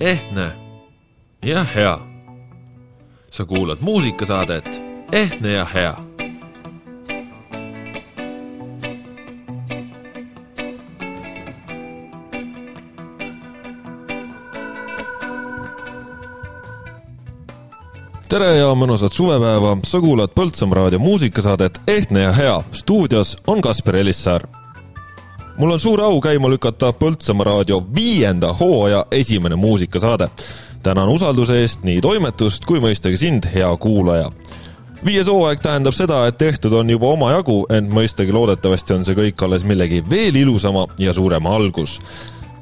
ehtne ja hea. sa kuulad muusikasaadet Ehtne ja hea. tere ja mõnusat suvepäeva, sa kuulad Põltsamaa raadio muusikasaadet Ehtne ja hea. stuudios on Kaspar Elissaar mul on suur au käima lükata Põltsamaa raadio viienda hooaja esimene muusikasaade. tänan usalduse eest nii toimetust kui mõistagi sind, hea kuulaja. viies hooaeg tähendab seda, et tehtud on juba omajagu, ent mõistagi loodetavasti on see kõik alles millegi veel ilusama ja suurema algus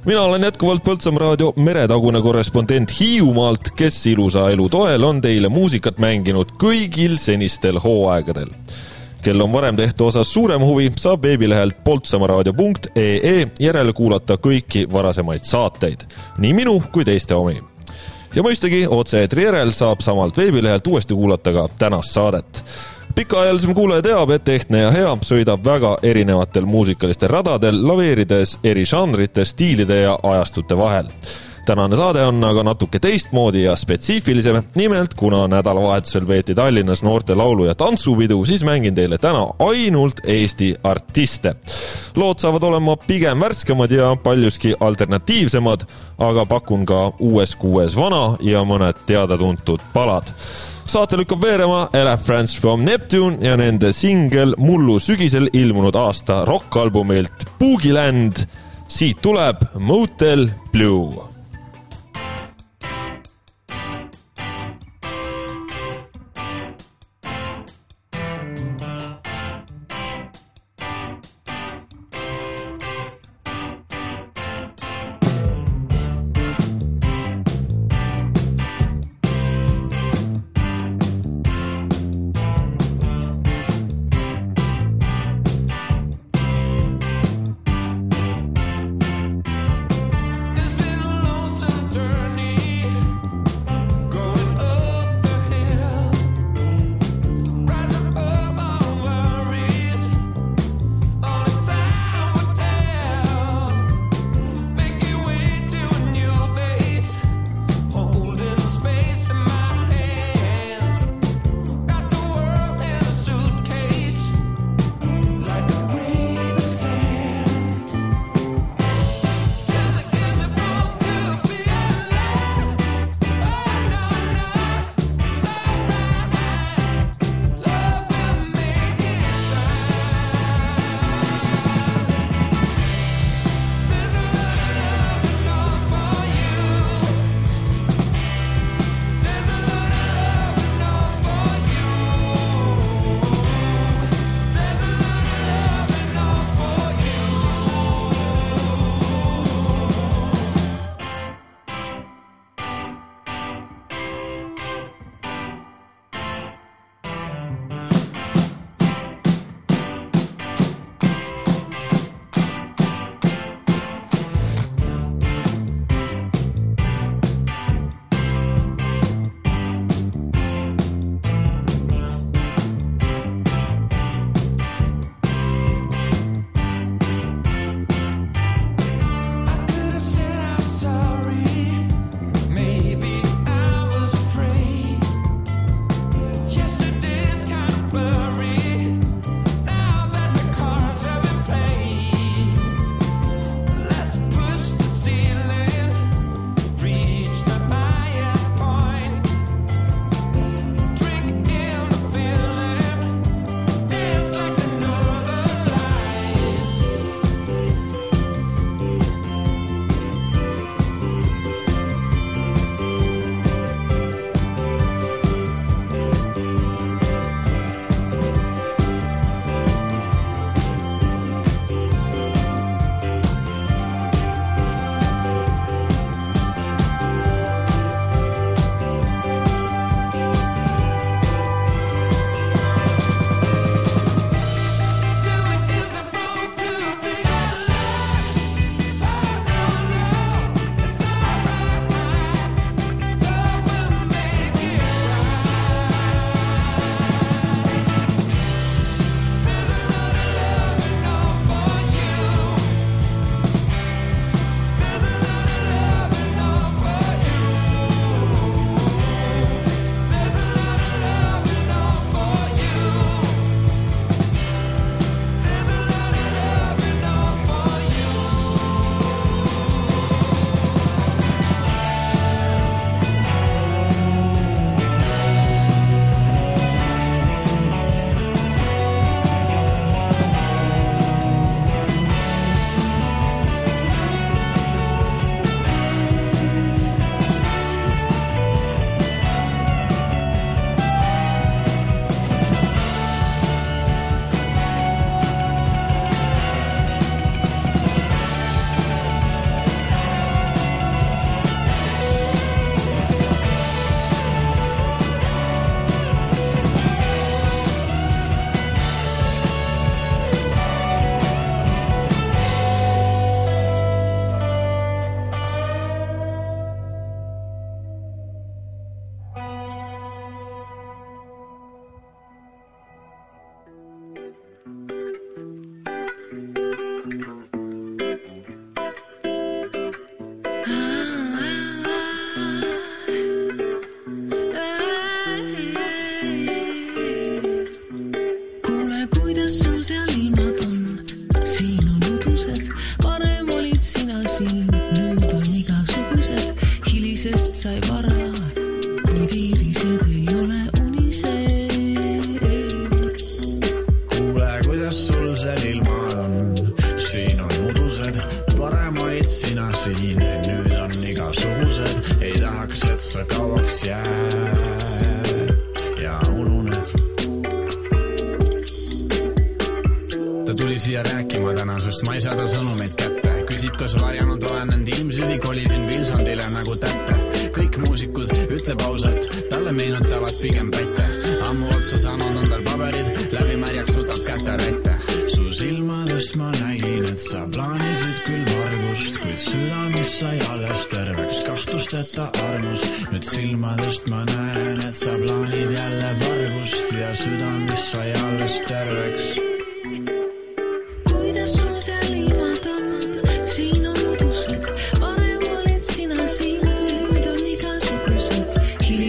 mina olen jätkuvalt Põltsamaa raadio meretagune korrespondent Hiiumaalt, kes ilusa elu toel on teile muusikat mänginud kõigil senistel hooaegadel kel on varem tehtu osas suurem huvi, saab veebilehelt poltsamaraadio.ee järele kuulata kõiki varasemaid saateid, nii minu kui teiste omi. ja mõistagi otse-eetri järel saab samalt veebilehelt uuesti kuulata ka tänast saadet pikaajalisem kuulaja teab, et Ehtne ja hea sõidab väga erinevatel muusikalistel radadel, laveerides eri žanrite, stiilide ja ajastute vahel tänane saade on aga natuke teistmoodi ja spetsiifilisem. nimelt, kuna nädalavahetusel veeti Tallinnas noorte laulu- ja tantsupidu, siis mängin teile täna ainult Eesti artiste. lood saavad olema pigem värskemad ja paljuski alternatiivsemad, aga pakun ka uues kuues vana ja mõned teada-tuntud palad saate lükkab veerema France from Neptune ja nende singel mullu sügisel ilmunud aasta rokkalbumilt Boogiland. siit tuleb Motel Blue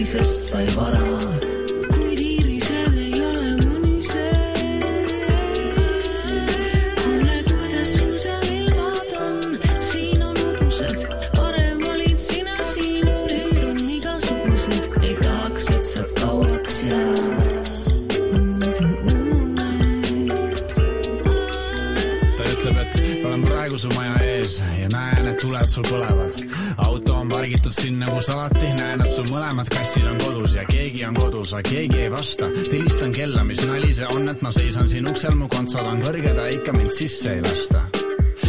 teisest sai vara. kaasa keegi ei vasta. tilistan kella, mis nali see on, et ma seisan siin uksel, mu kontsad on kõrged, aga ikka mind sisse ei lasta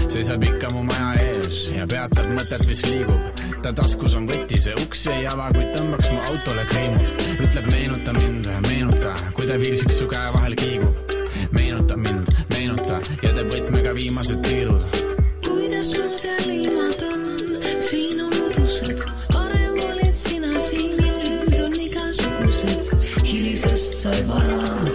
seisab ikka mu maja ees ja peatab mõtet, mis liigub. ta taskus on võti, see uks ei ava, kuid tõmbaks mu autole kreimud. ütleb meenuta mind, meenuta, kui ta virsik su käe vahel kiigub. meenuta mind, meenuta ja teeb võtmega viimased tiirud. kuidas sul seal ilma soy borrón.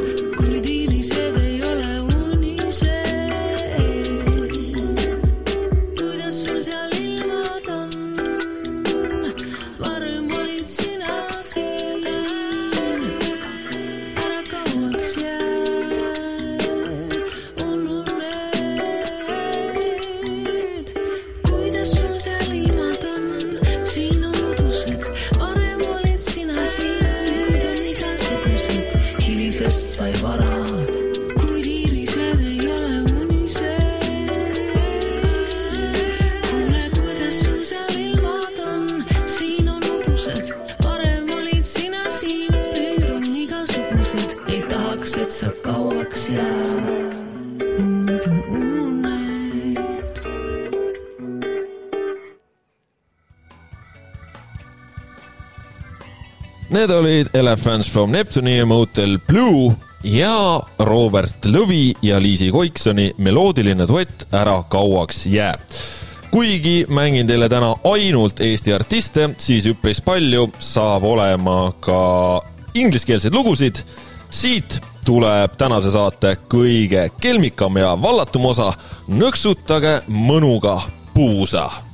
Need olid Elephants from Neptune'i ja Motel Blue ja Robert Lõvi ja Liisi Koiksoni meloodiline duett Ära kauaks jää kuigi mängin teile täna ainult Eesti artiste, siis üpris palju saab olema ka ingliskeelseid lugusid. siit tuleb tänase saate kõige kelmikam ja vallatum osa. nõksutage mõnuga puusa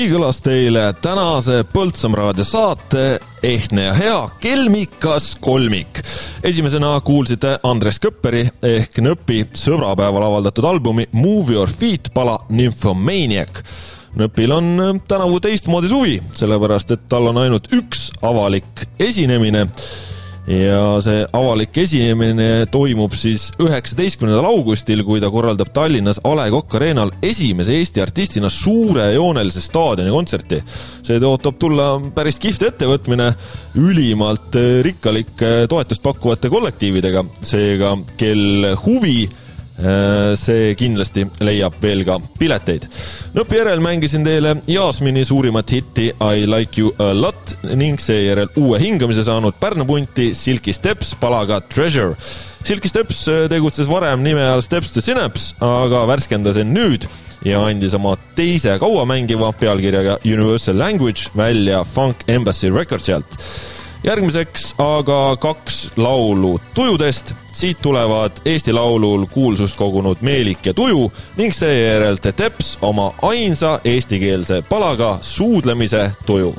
nii kõlas teile tänase Põltsamaa raadio saate Ehtne ja hea kelmikas kolmik. esimesena kuulsite Andres Köpperi ehk Nõpi sõbrapäeval avaldatud albumi Move your feet pala Nymphomaniac Nõpil on tänavu teistmoodi suvi, sellepärast et tal on ainult üks avalik esinemine ja see avalik esinemine toimub siis üheksateistkümnendal augustil, kui ta korraldab Tallinnas A Le Coq Arena'l esimese Eesti artistina suurejoonelise staadionikontserti. see ootab tulla päris kihvt ettevõtmine ülimalt rikkalike toetust pakkuvate kollektiividega, seega kel huvi Äh, see kindlasti leiab veel ka pileteid. lõppjärel mängisin teile Jaasmini suurimat hitti I like you a lot ning seejärel uue hingamise saanud Pärnu punti Silky Steps palaga Treasure. Silky Steps äh, tegutses varem nime all Steps to Synapse, aga värskendas end nüüd ja andis oma teise kauamängiva pealkirjaga Universal Language välja Funk Embassy Recordsi alt järgmiseks aga kaks laulu tujudest, siit tulevad Eesti Laulul kuulsust kogunud Meelik ja Tuju ning seejärel The Teps oma ainsa eestikeelse palaga Suudlemise tuju.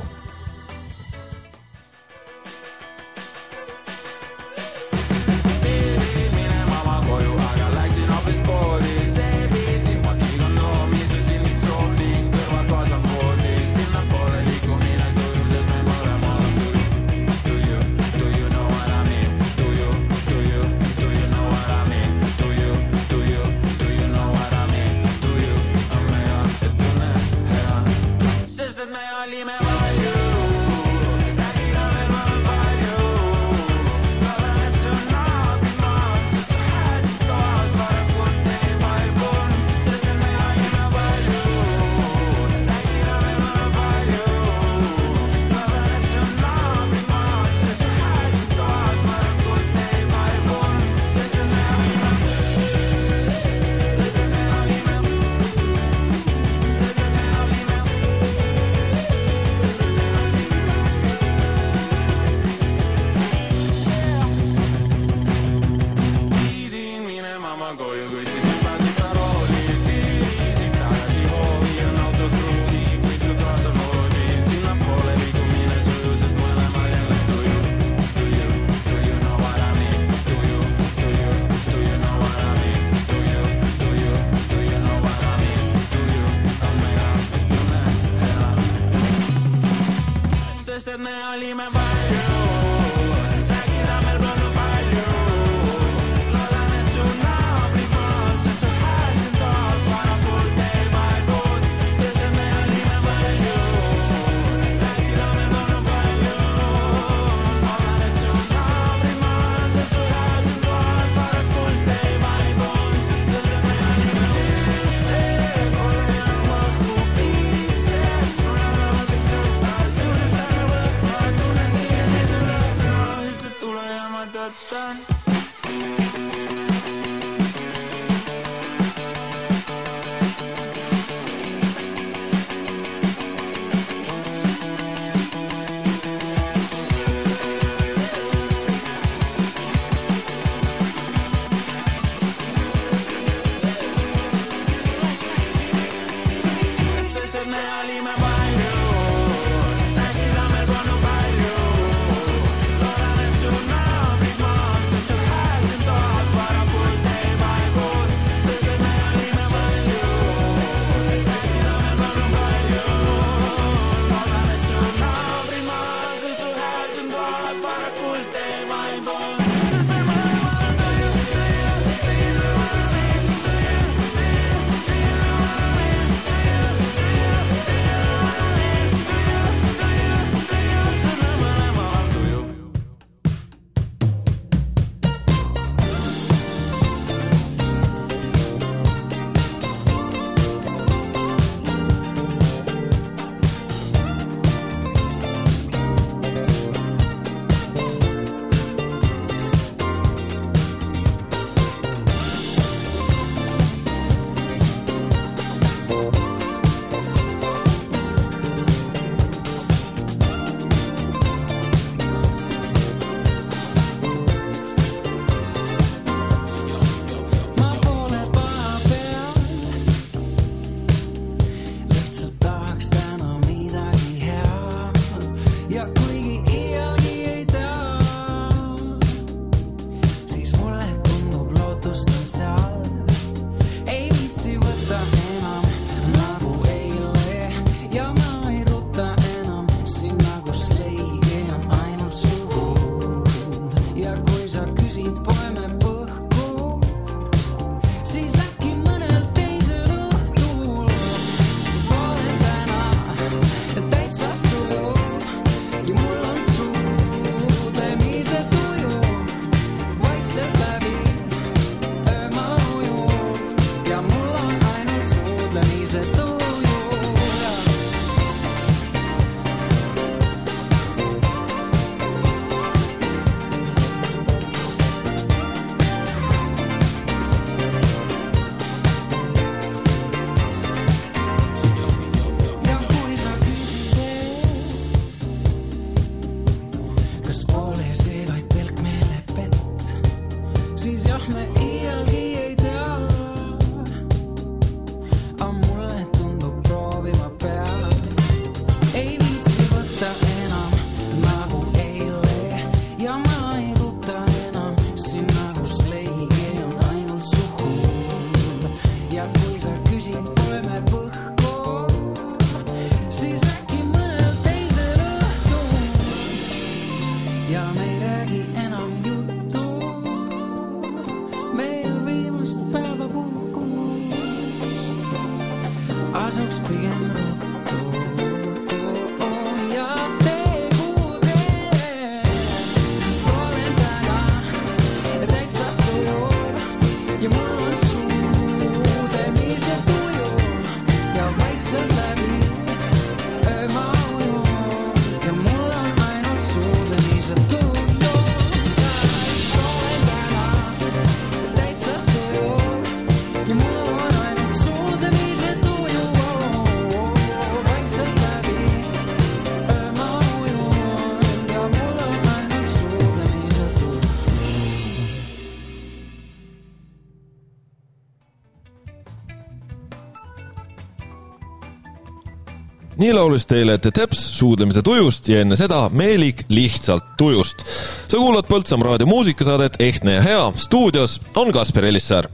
nii laulis teile The Teps suudlemise tujust ja enne seda Meelik lihtsalt tujust. sa kuulad Põltsamaa raadio muusikasaadet Ehtne ja hea, stuudios on Kaspar Elissaar.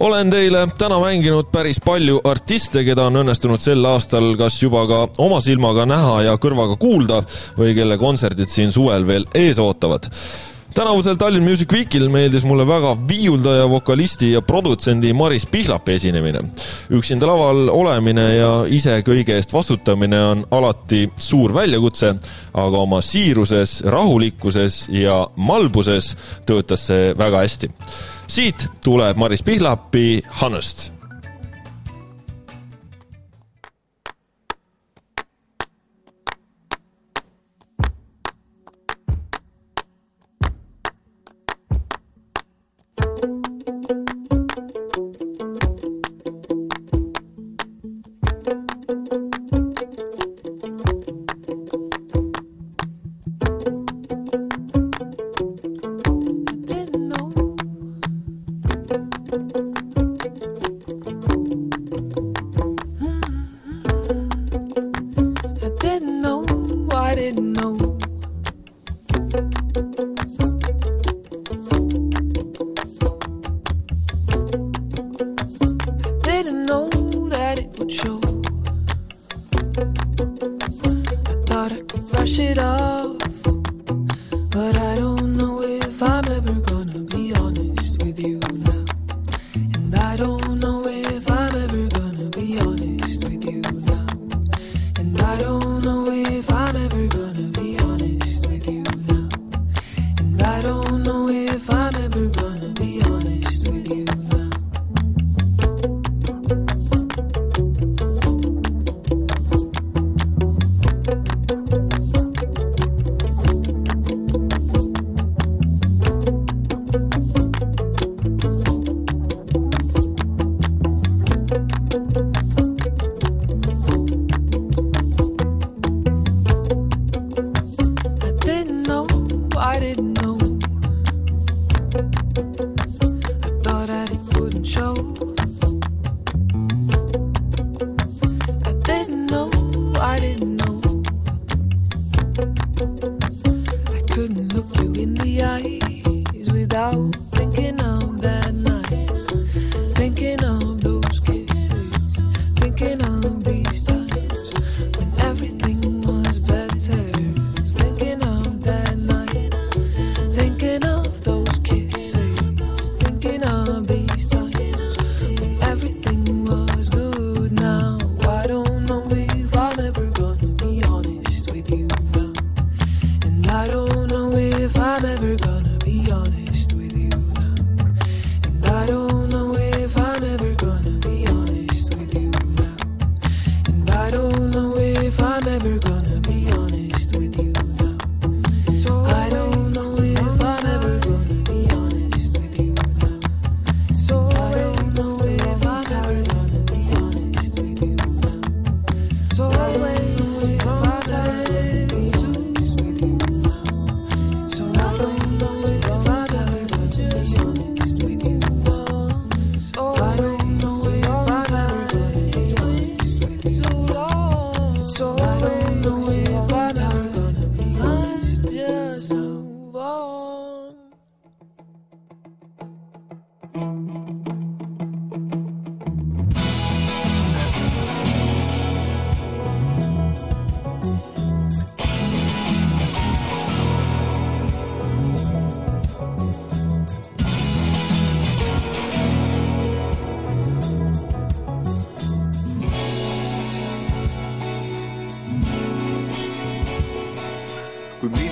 Olen teile täna mänginud päris palju artiste, keda on õnnestunud sel aastal kas juba ka oma silmaga näha ja kõrvaga kuulda või kelle kontserdid siin suvel veel ees ootavad tänavusel Tallinn Music Weekil meeldis mulle väga viiuldaja, vokalisti ja produtsendi Maris Pihlapi esinemine. üksinda laval olemine ja ise kõige eest vastutamine on alati suur väljakutse, aga oma siiruses, rahulikkuses ja malbuses töötas see väga hästi. siit tuleb Maris Pihlapi Honest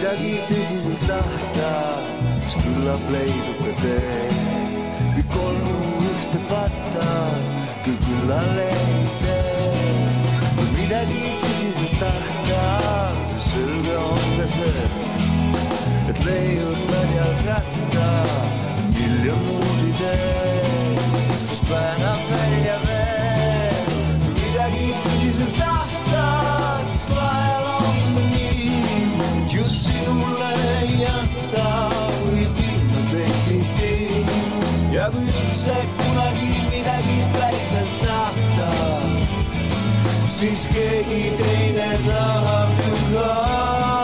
midagi tõsiselt tahta, siis küllap leidub ka tee. kõik kolm ühte patta, küll küllal ei tee. kui midagi tõsiselt tahta, siis selge on ka see, et leiutad jalgratta miljon muud ideed, sest väänab üldse kunagi midagi päriselt tahta, siis keegi teine tahab ju ka.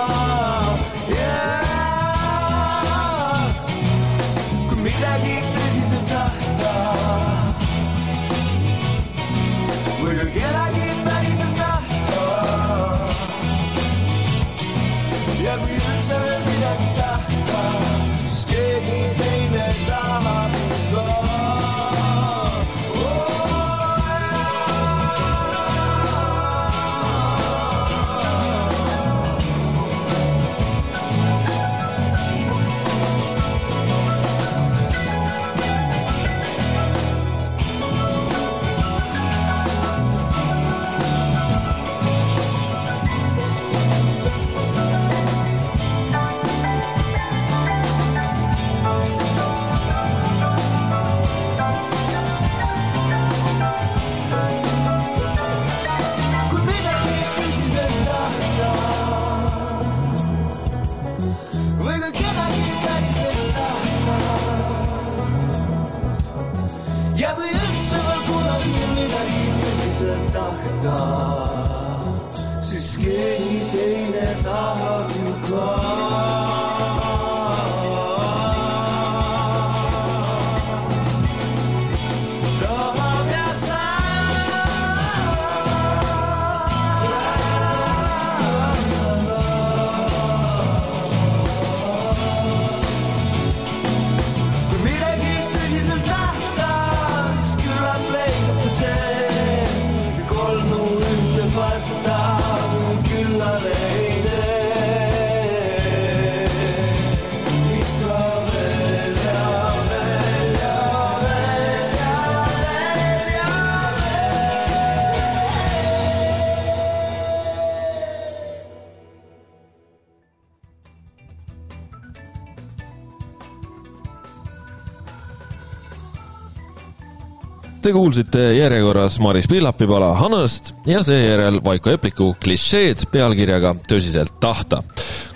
Kuulsite järjekorras Maris Pillapipala Hanõst ja seejärel Vaiko Epliku klišeed pealkirjaga Tõsiselt tahta.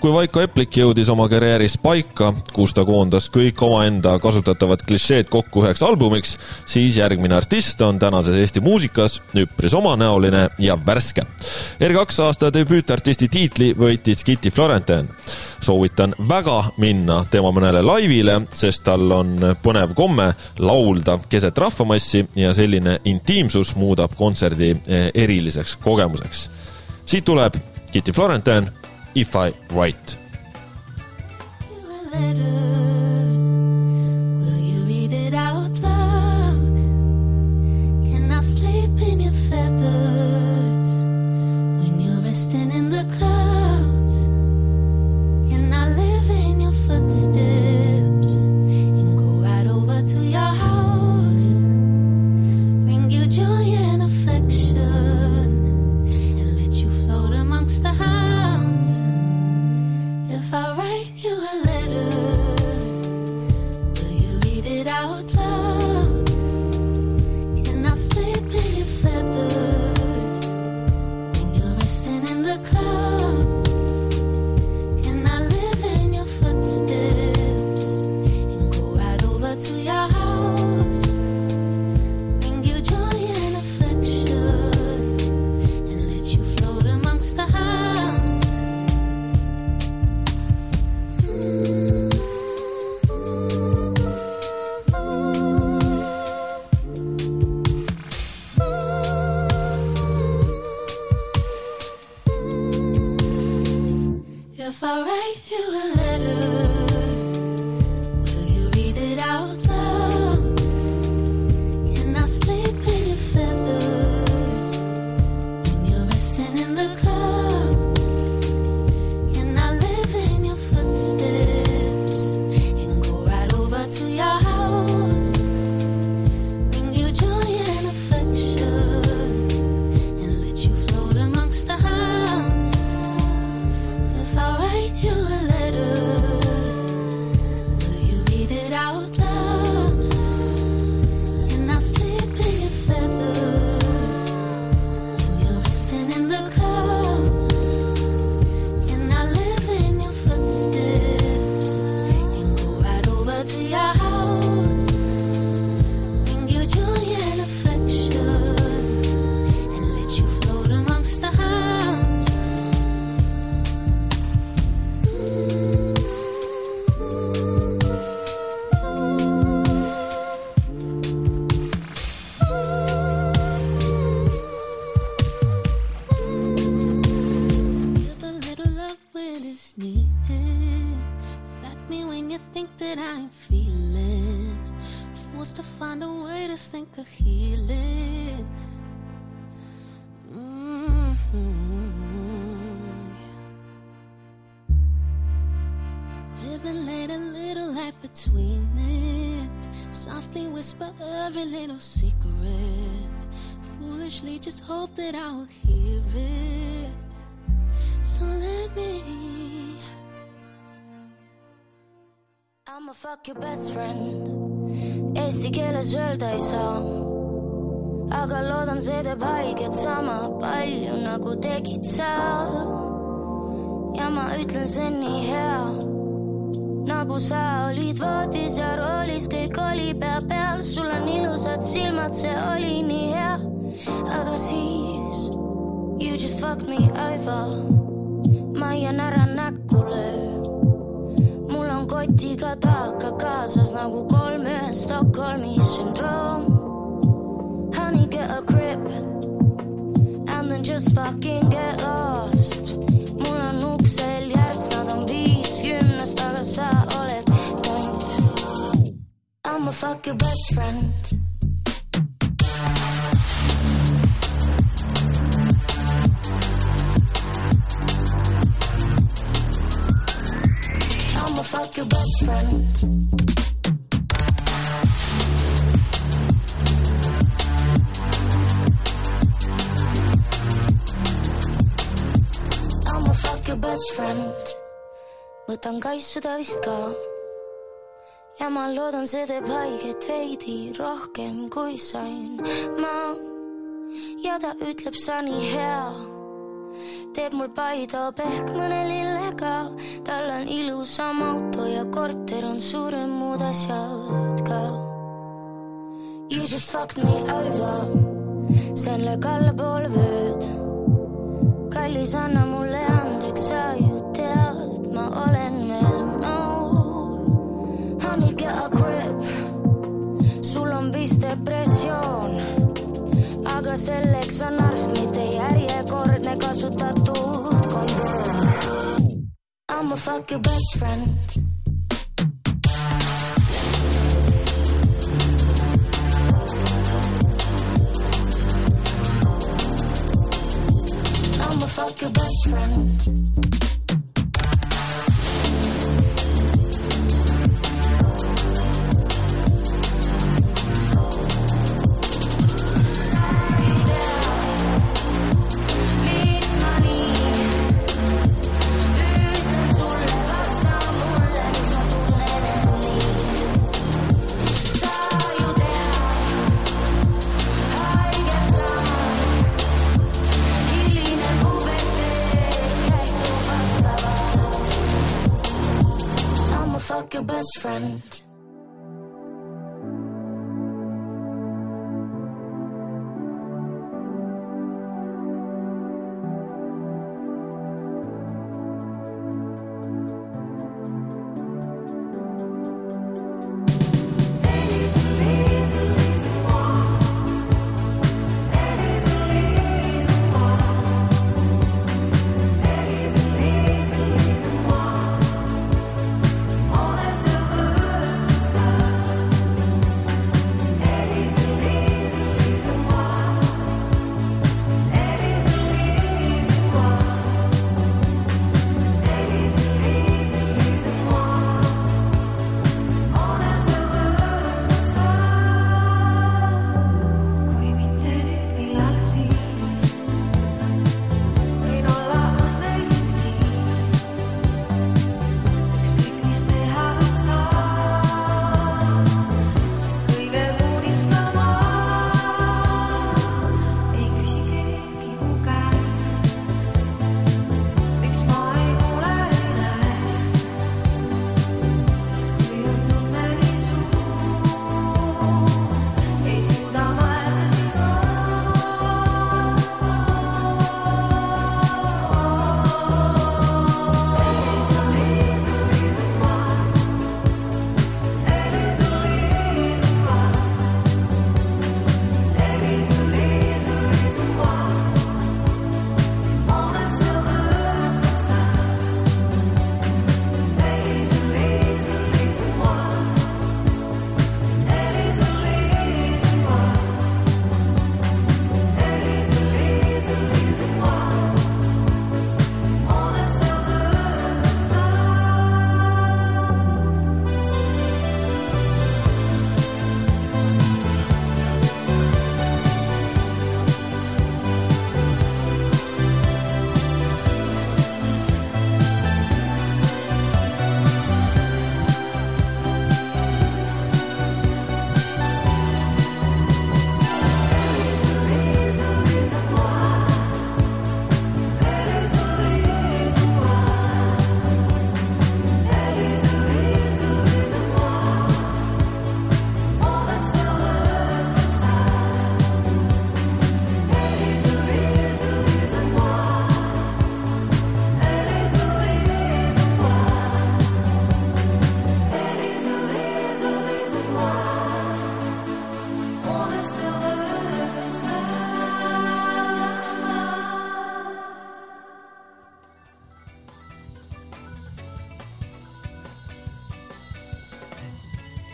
Kui Vaiko Eplik jõudis oma karjääris paika, kus ta koondas kõik omaenda kasutatavad klišeed kokku üheks albumiks, siis järgmine artist on tänases Eesti muusikas üpris omanäoline ja värske. R2 aasta debüütartisti tiitli võitis Kitty Florentine. soovitan väga minna tema mõnele laivile, sest tal on põnev komme laulda keset rahvamassi ja selline intiimsus muudab kontserdi eriliseks kogemuseks. siit tuleb Kitty Florentine, If I write. Your best friend. Eesti keeles öelda ei saa. Aga loodan, see teeb haiget sama palju nagu tegid sa. ja ma ütlen, see on nii hea, nagu sa olid voodis ja roolis, kõik oli pea peal, sul on ilusad silmad, see oli nii hea, aga siis you just fucked me over, ma jään ära on kotiga taaka kaasas nagu kolme Stockholmi sündroom. Honey get a grip and then just fucking get lost. mul on uksel järts, nad on viiskümnest, aga sa oled tont. I'ma fuck your best friend. Your best friend. Best friend. võtan kaissuda vist ka. ja ma loodan, see teeb haiget veidi rohkem kui sain ma. ja ta ütleb, sa nii hea teeb mul Paido pehkmõne lillega, tal on ilusam auto ja korter on suurem, muud asjad ka. You just fucked me over, see on löök allapoole vööd. kallis, anna mulle andeks, sa ju tead, ma olen veel noor. Honey, get a grip, sul on vist depressioon aga selleks on arst, mitte järjekordne kondoom. I'ma fuck your best friend. I'ma fuck your best friend. Best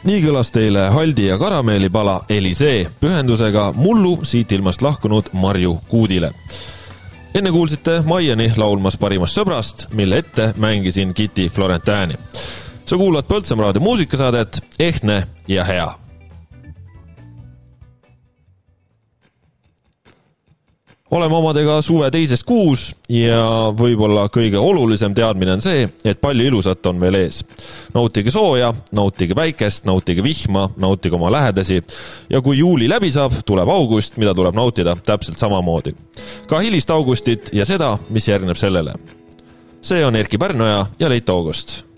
nii kõlas teile Haldi ja karameelipala Elisee pühendusega mullu siit ilmast lahkunud Marju Kuudile. enne kuulsite Maiani laulmas parimast sõbrast, mille ette mängisin Kitty Florentini. sa kuulad Põltsamaa raadio muusikasaadet Ehtne ja hea oleme omadega suve teises kuus ja võib-olla kõige olulisem teadmine on see, et palju ilusat on veel ees. nautige sooja, nautige päikest, nautige vihma, nautige oma lähedasi ja kui juuli läbi saab, tuleb august, mida tuleb nautida täpselt samamoodi. ka hilist augustit ja seda, mis järgneb sellele. see on Erkki Pärnoja ja Leit August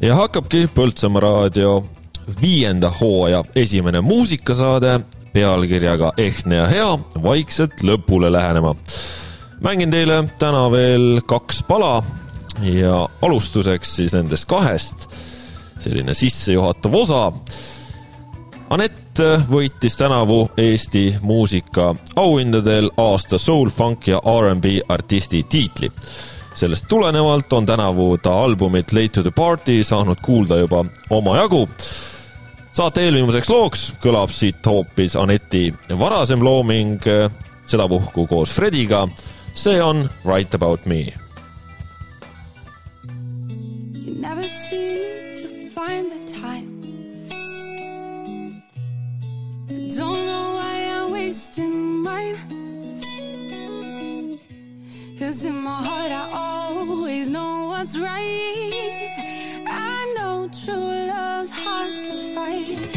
ja hakkabki Põltsamaa raadio viienda hooaja esimene muusikasaade pealkirjaga Ehtne ja hea vaikselt lõpule lähenema. mängin teile täna veel kaks pala ja alustuseks siis nendest kahest selline sissejuhatav osa. Anett võitis tänavu Eesti muusika auhindadel aasta soul, funk ja R'n'B artisti tiitli sellest tulenevalt on tänavu ta albumit Late to the party saanud kuulda juba omajagu. saate eelviimaseks looks kõlab siit hoopis Aneti varasem looming, sedapuhku koos Frediga. see on Right about me. You never seem to find the time. I don't know why I'm wasting mine. Cause in my heart, I always know what's right. I know true love's hard to fight.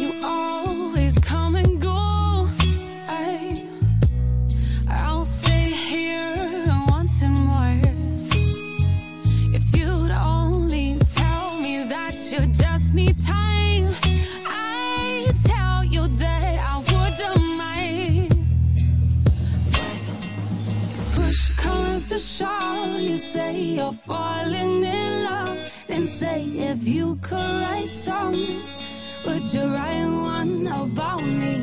You always come songs, would you write one about me?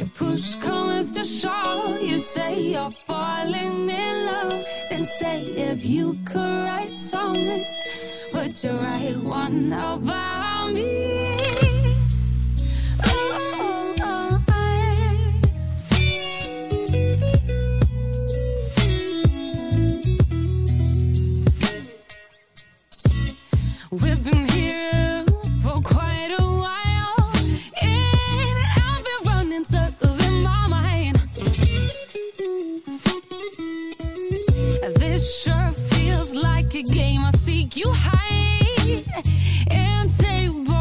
If push comes to shove, you say you're falling in love. Then say if you could write songs, would you write one about me? Game. I seek you high, and tables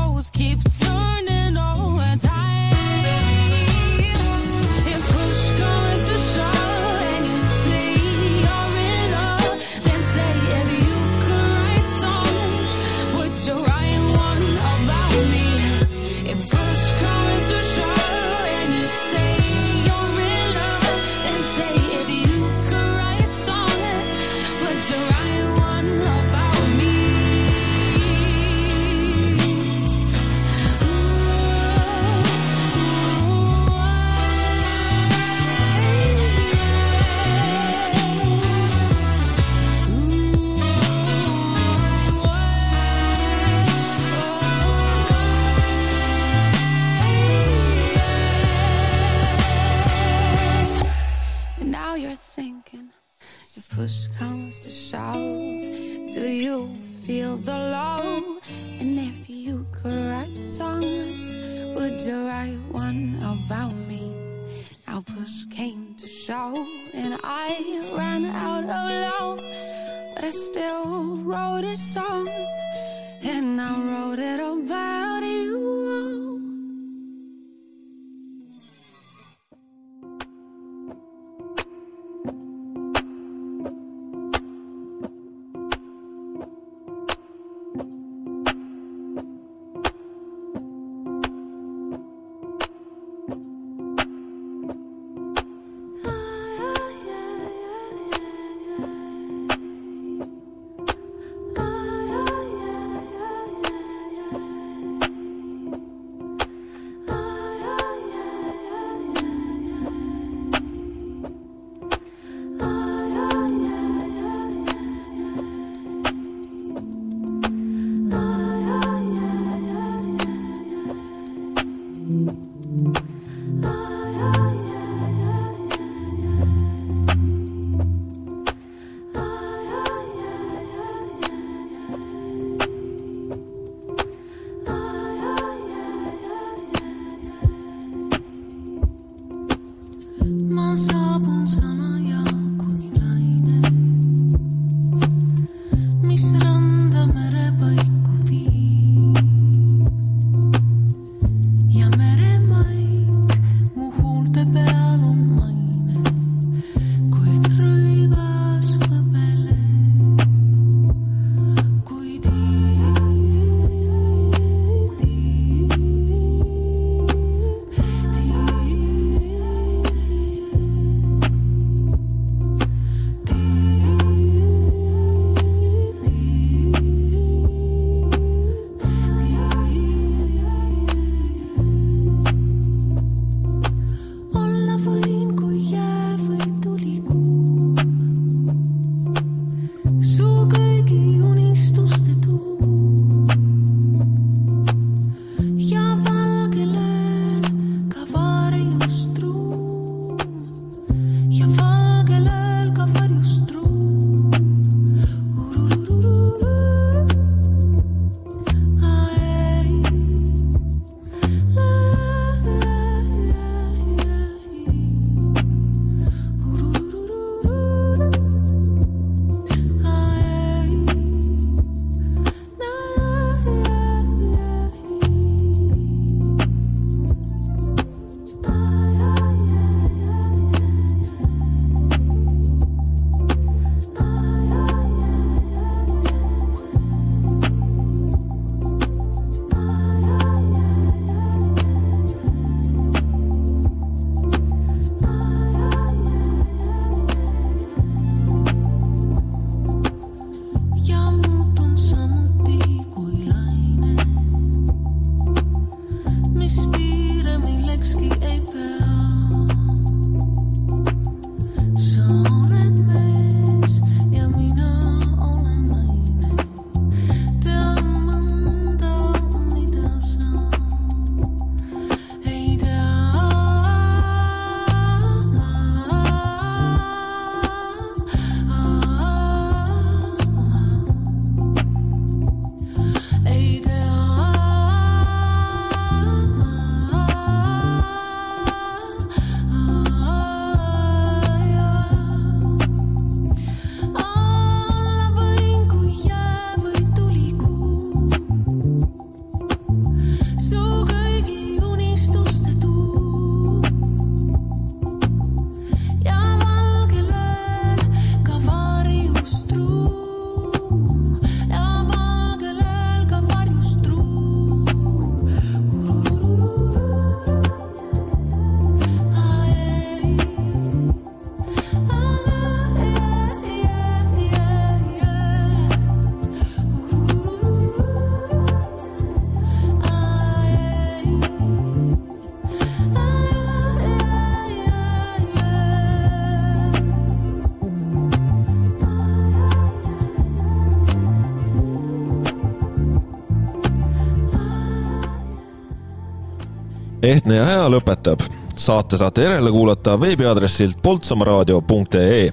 ehtne ja hea lõpetab. saate saate järele kuulata veebiaadressilt poltsamaraadio.ee.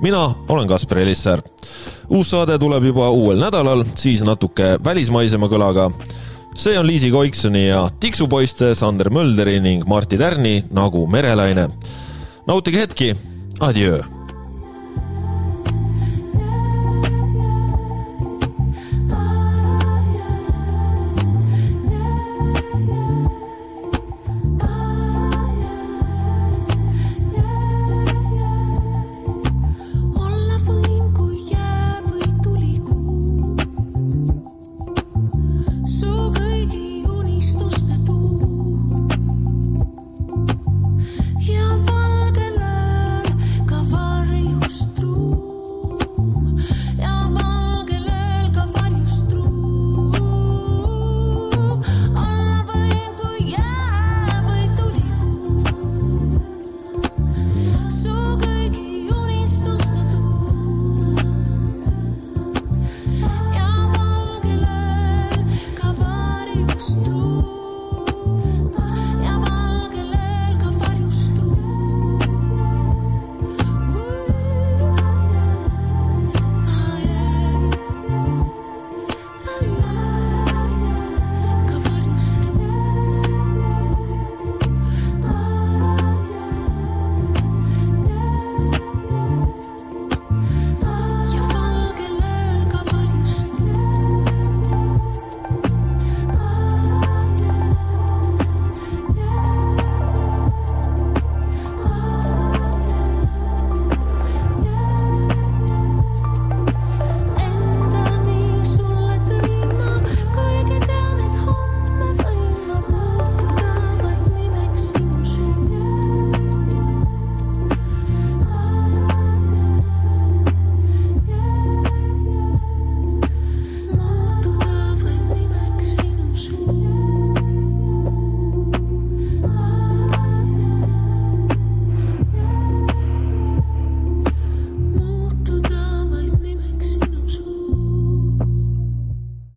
mina olen Kaspar Elissäär. uus saade tuleb juba uuel nädalal, siis natuke välismaisema kõlaga. see on Liisi Koiksoni ja Tiksupoiste Sander Mölderi ning Martti Tärni nagu merelaine. nautige hetki, adjöö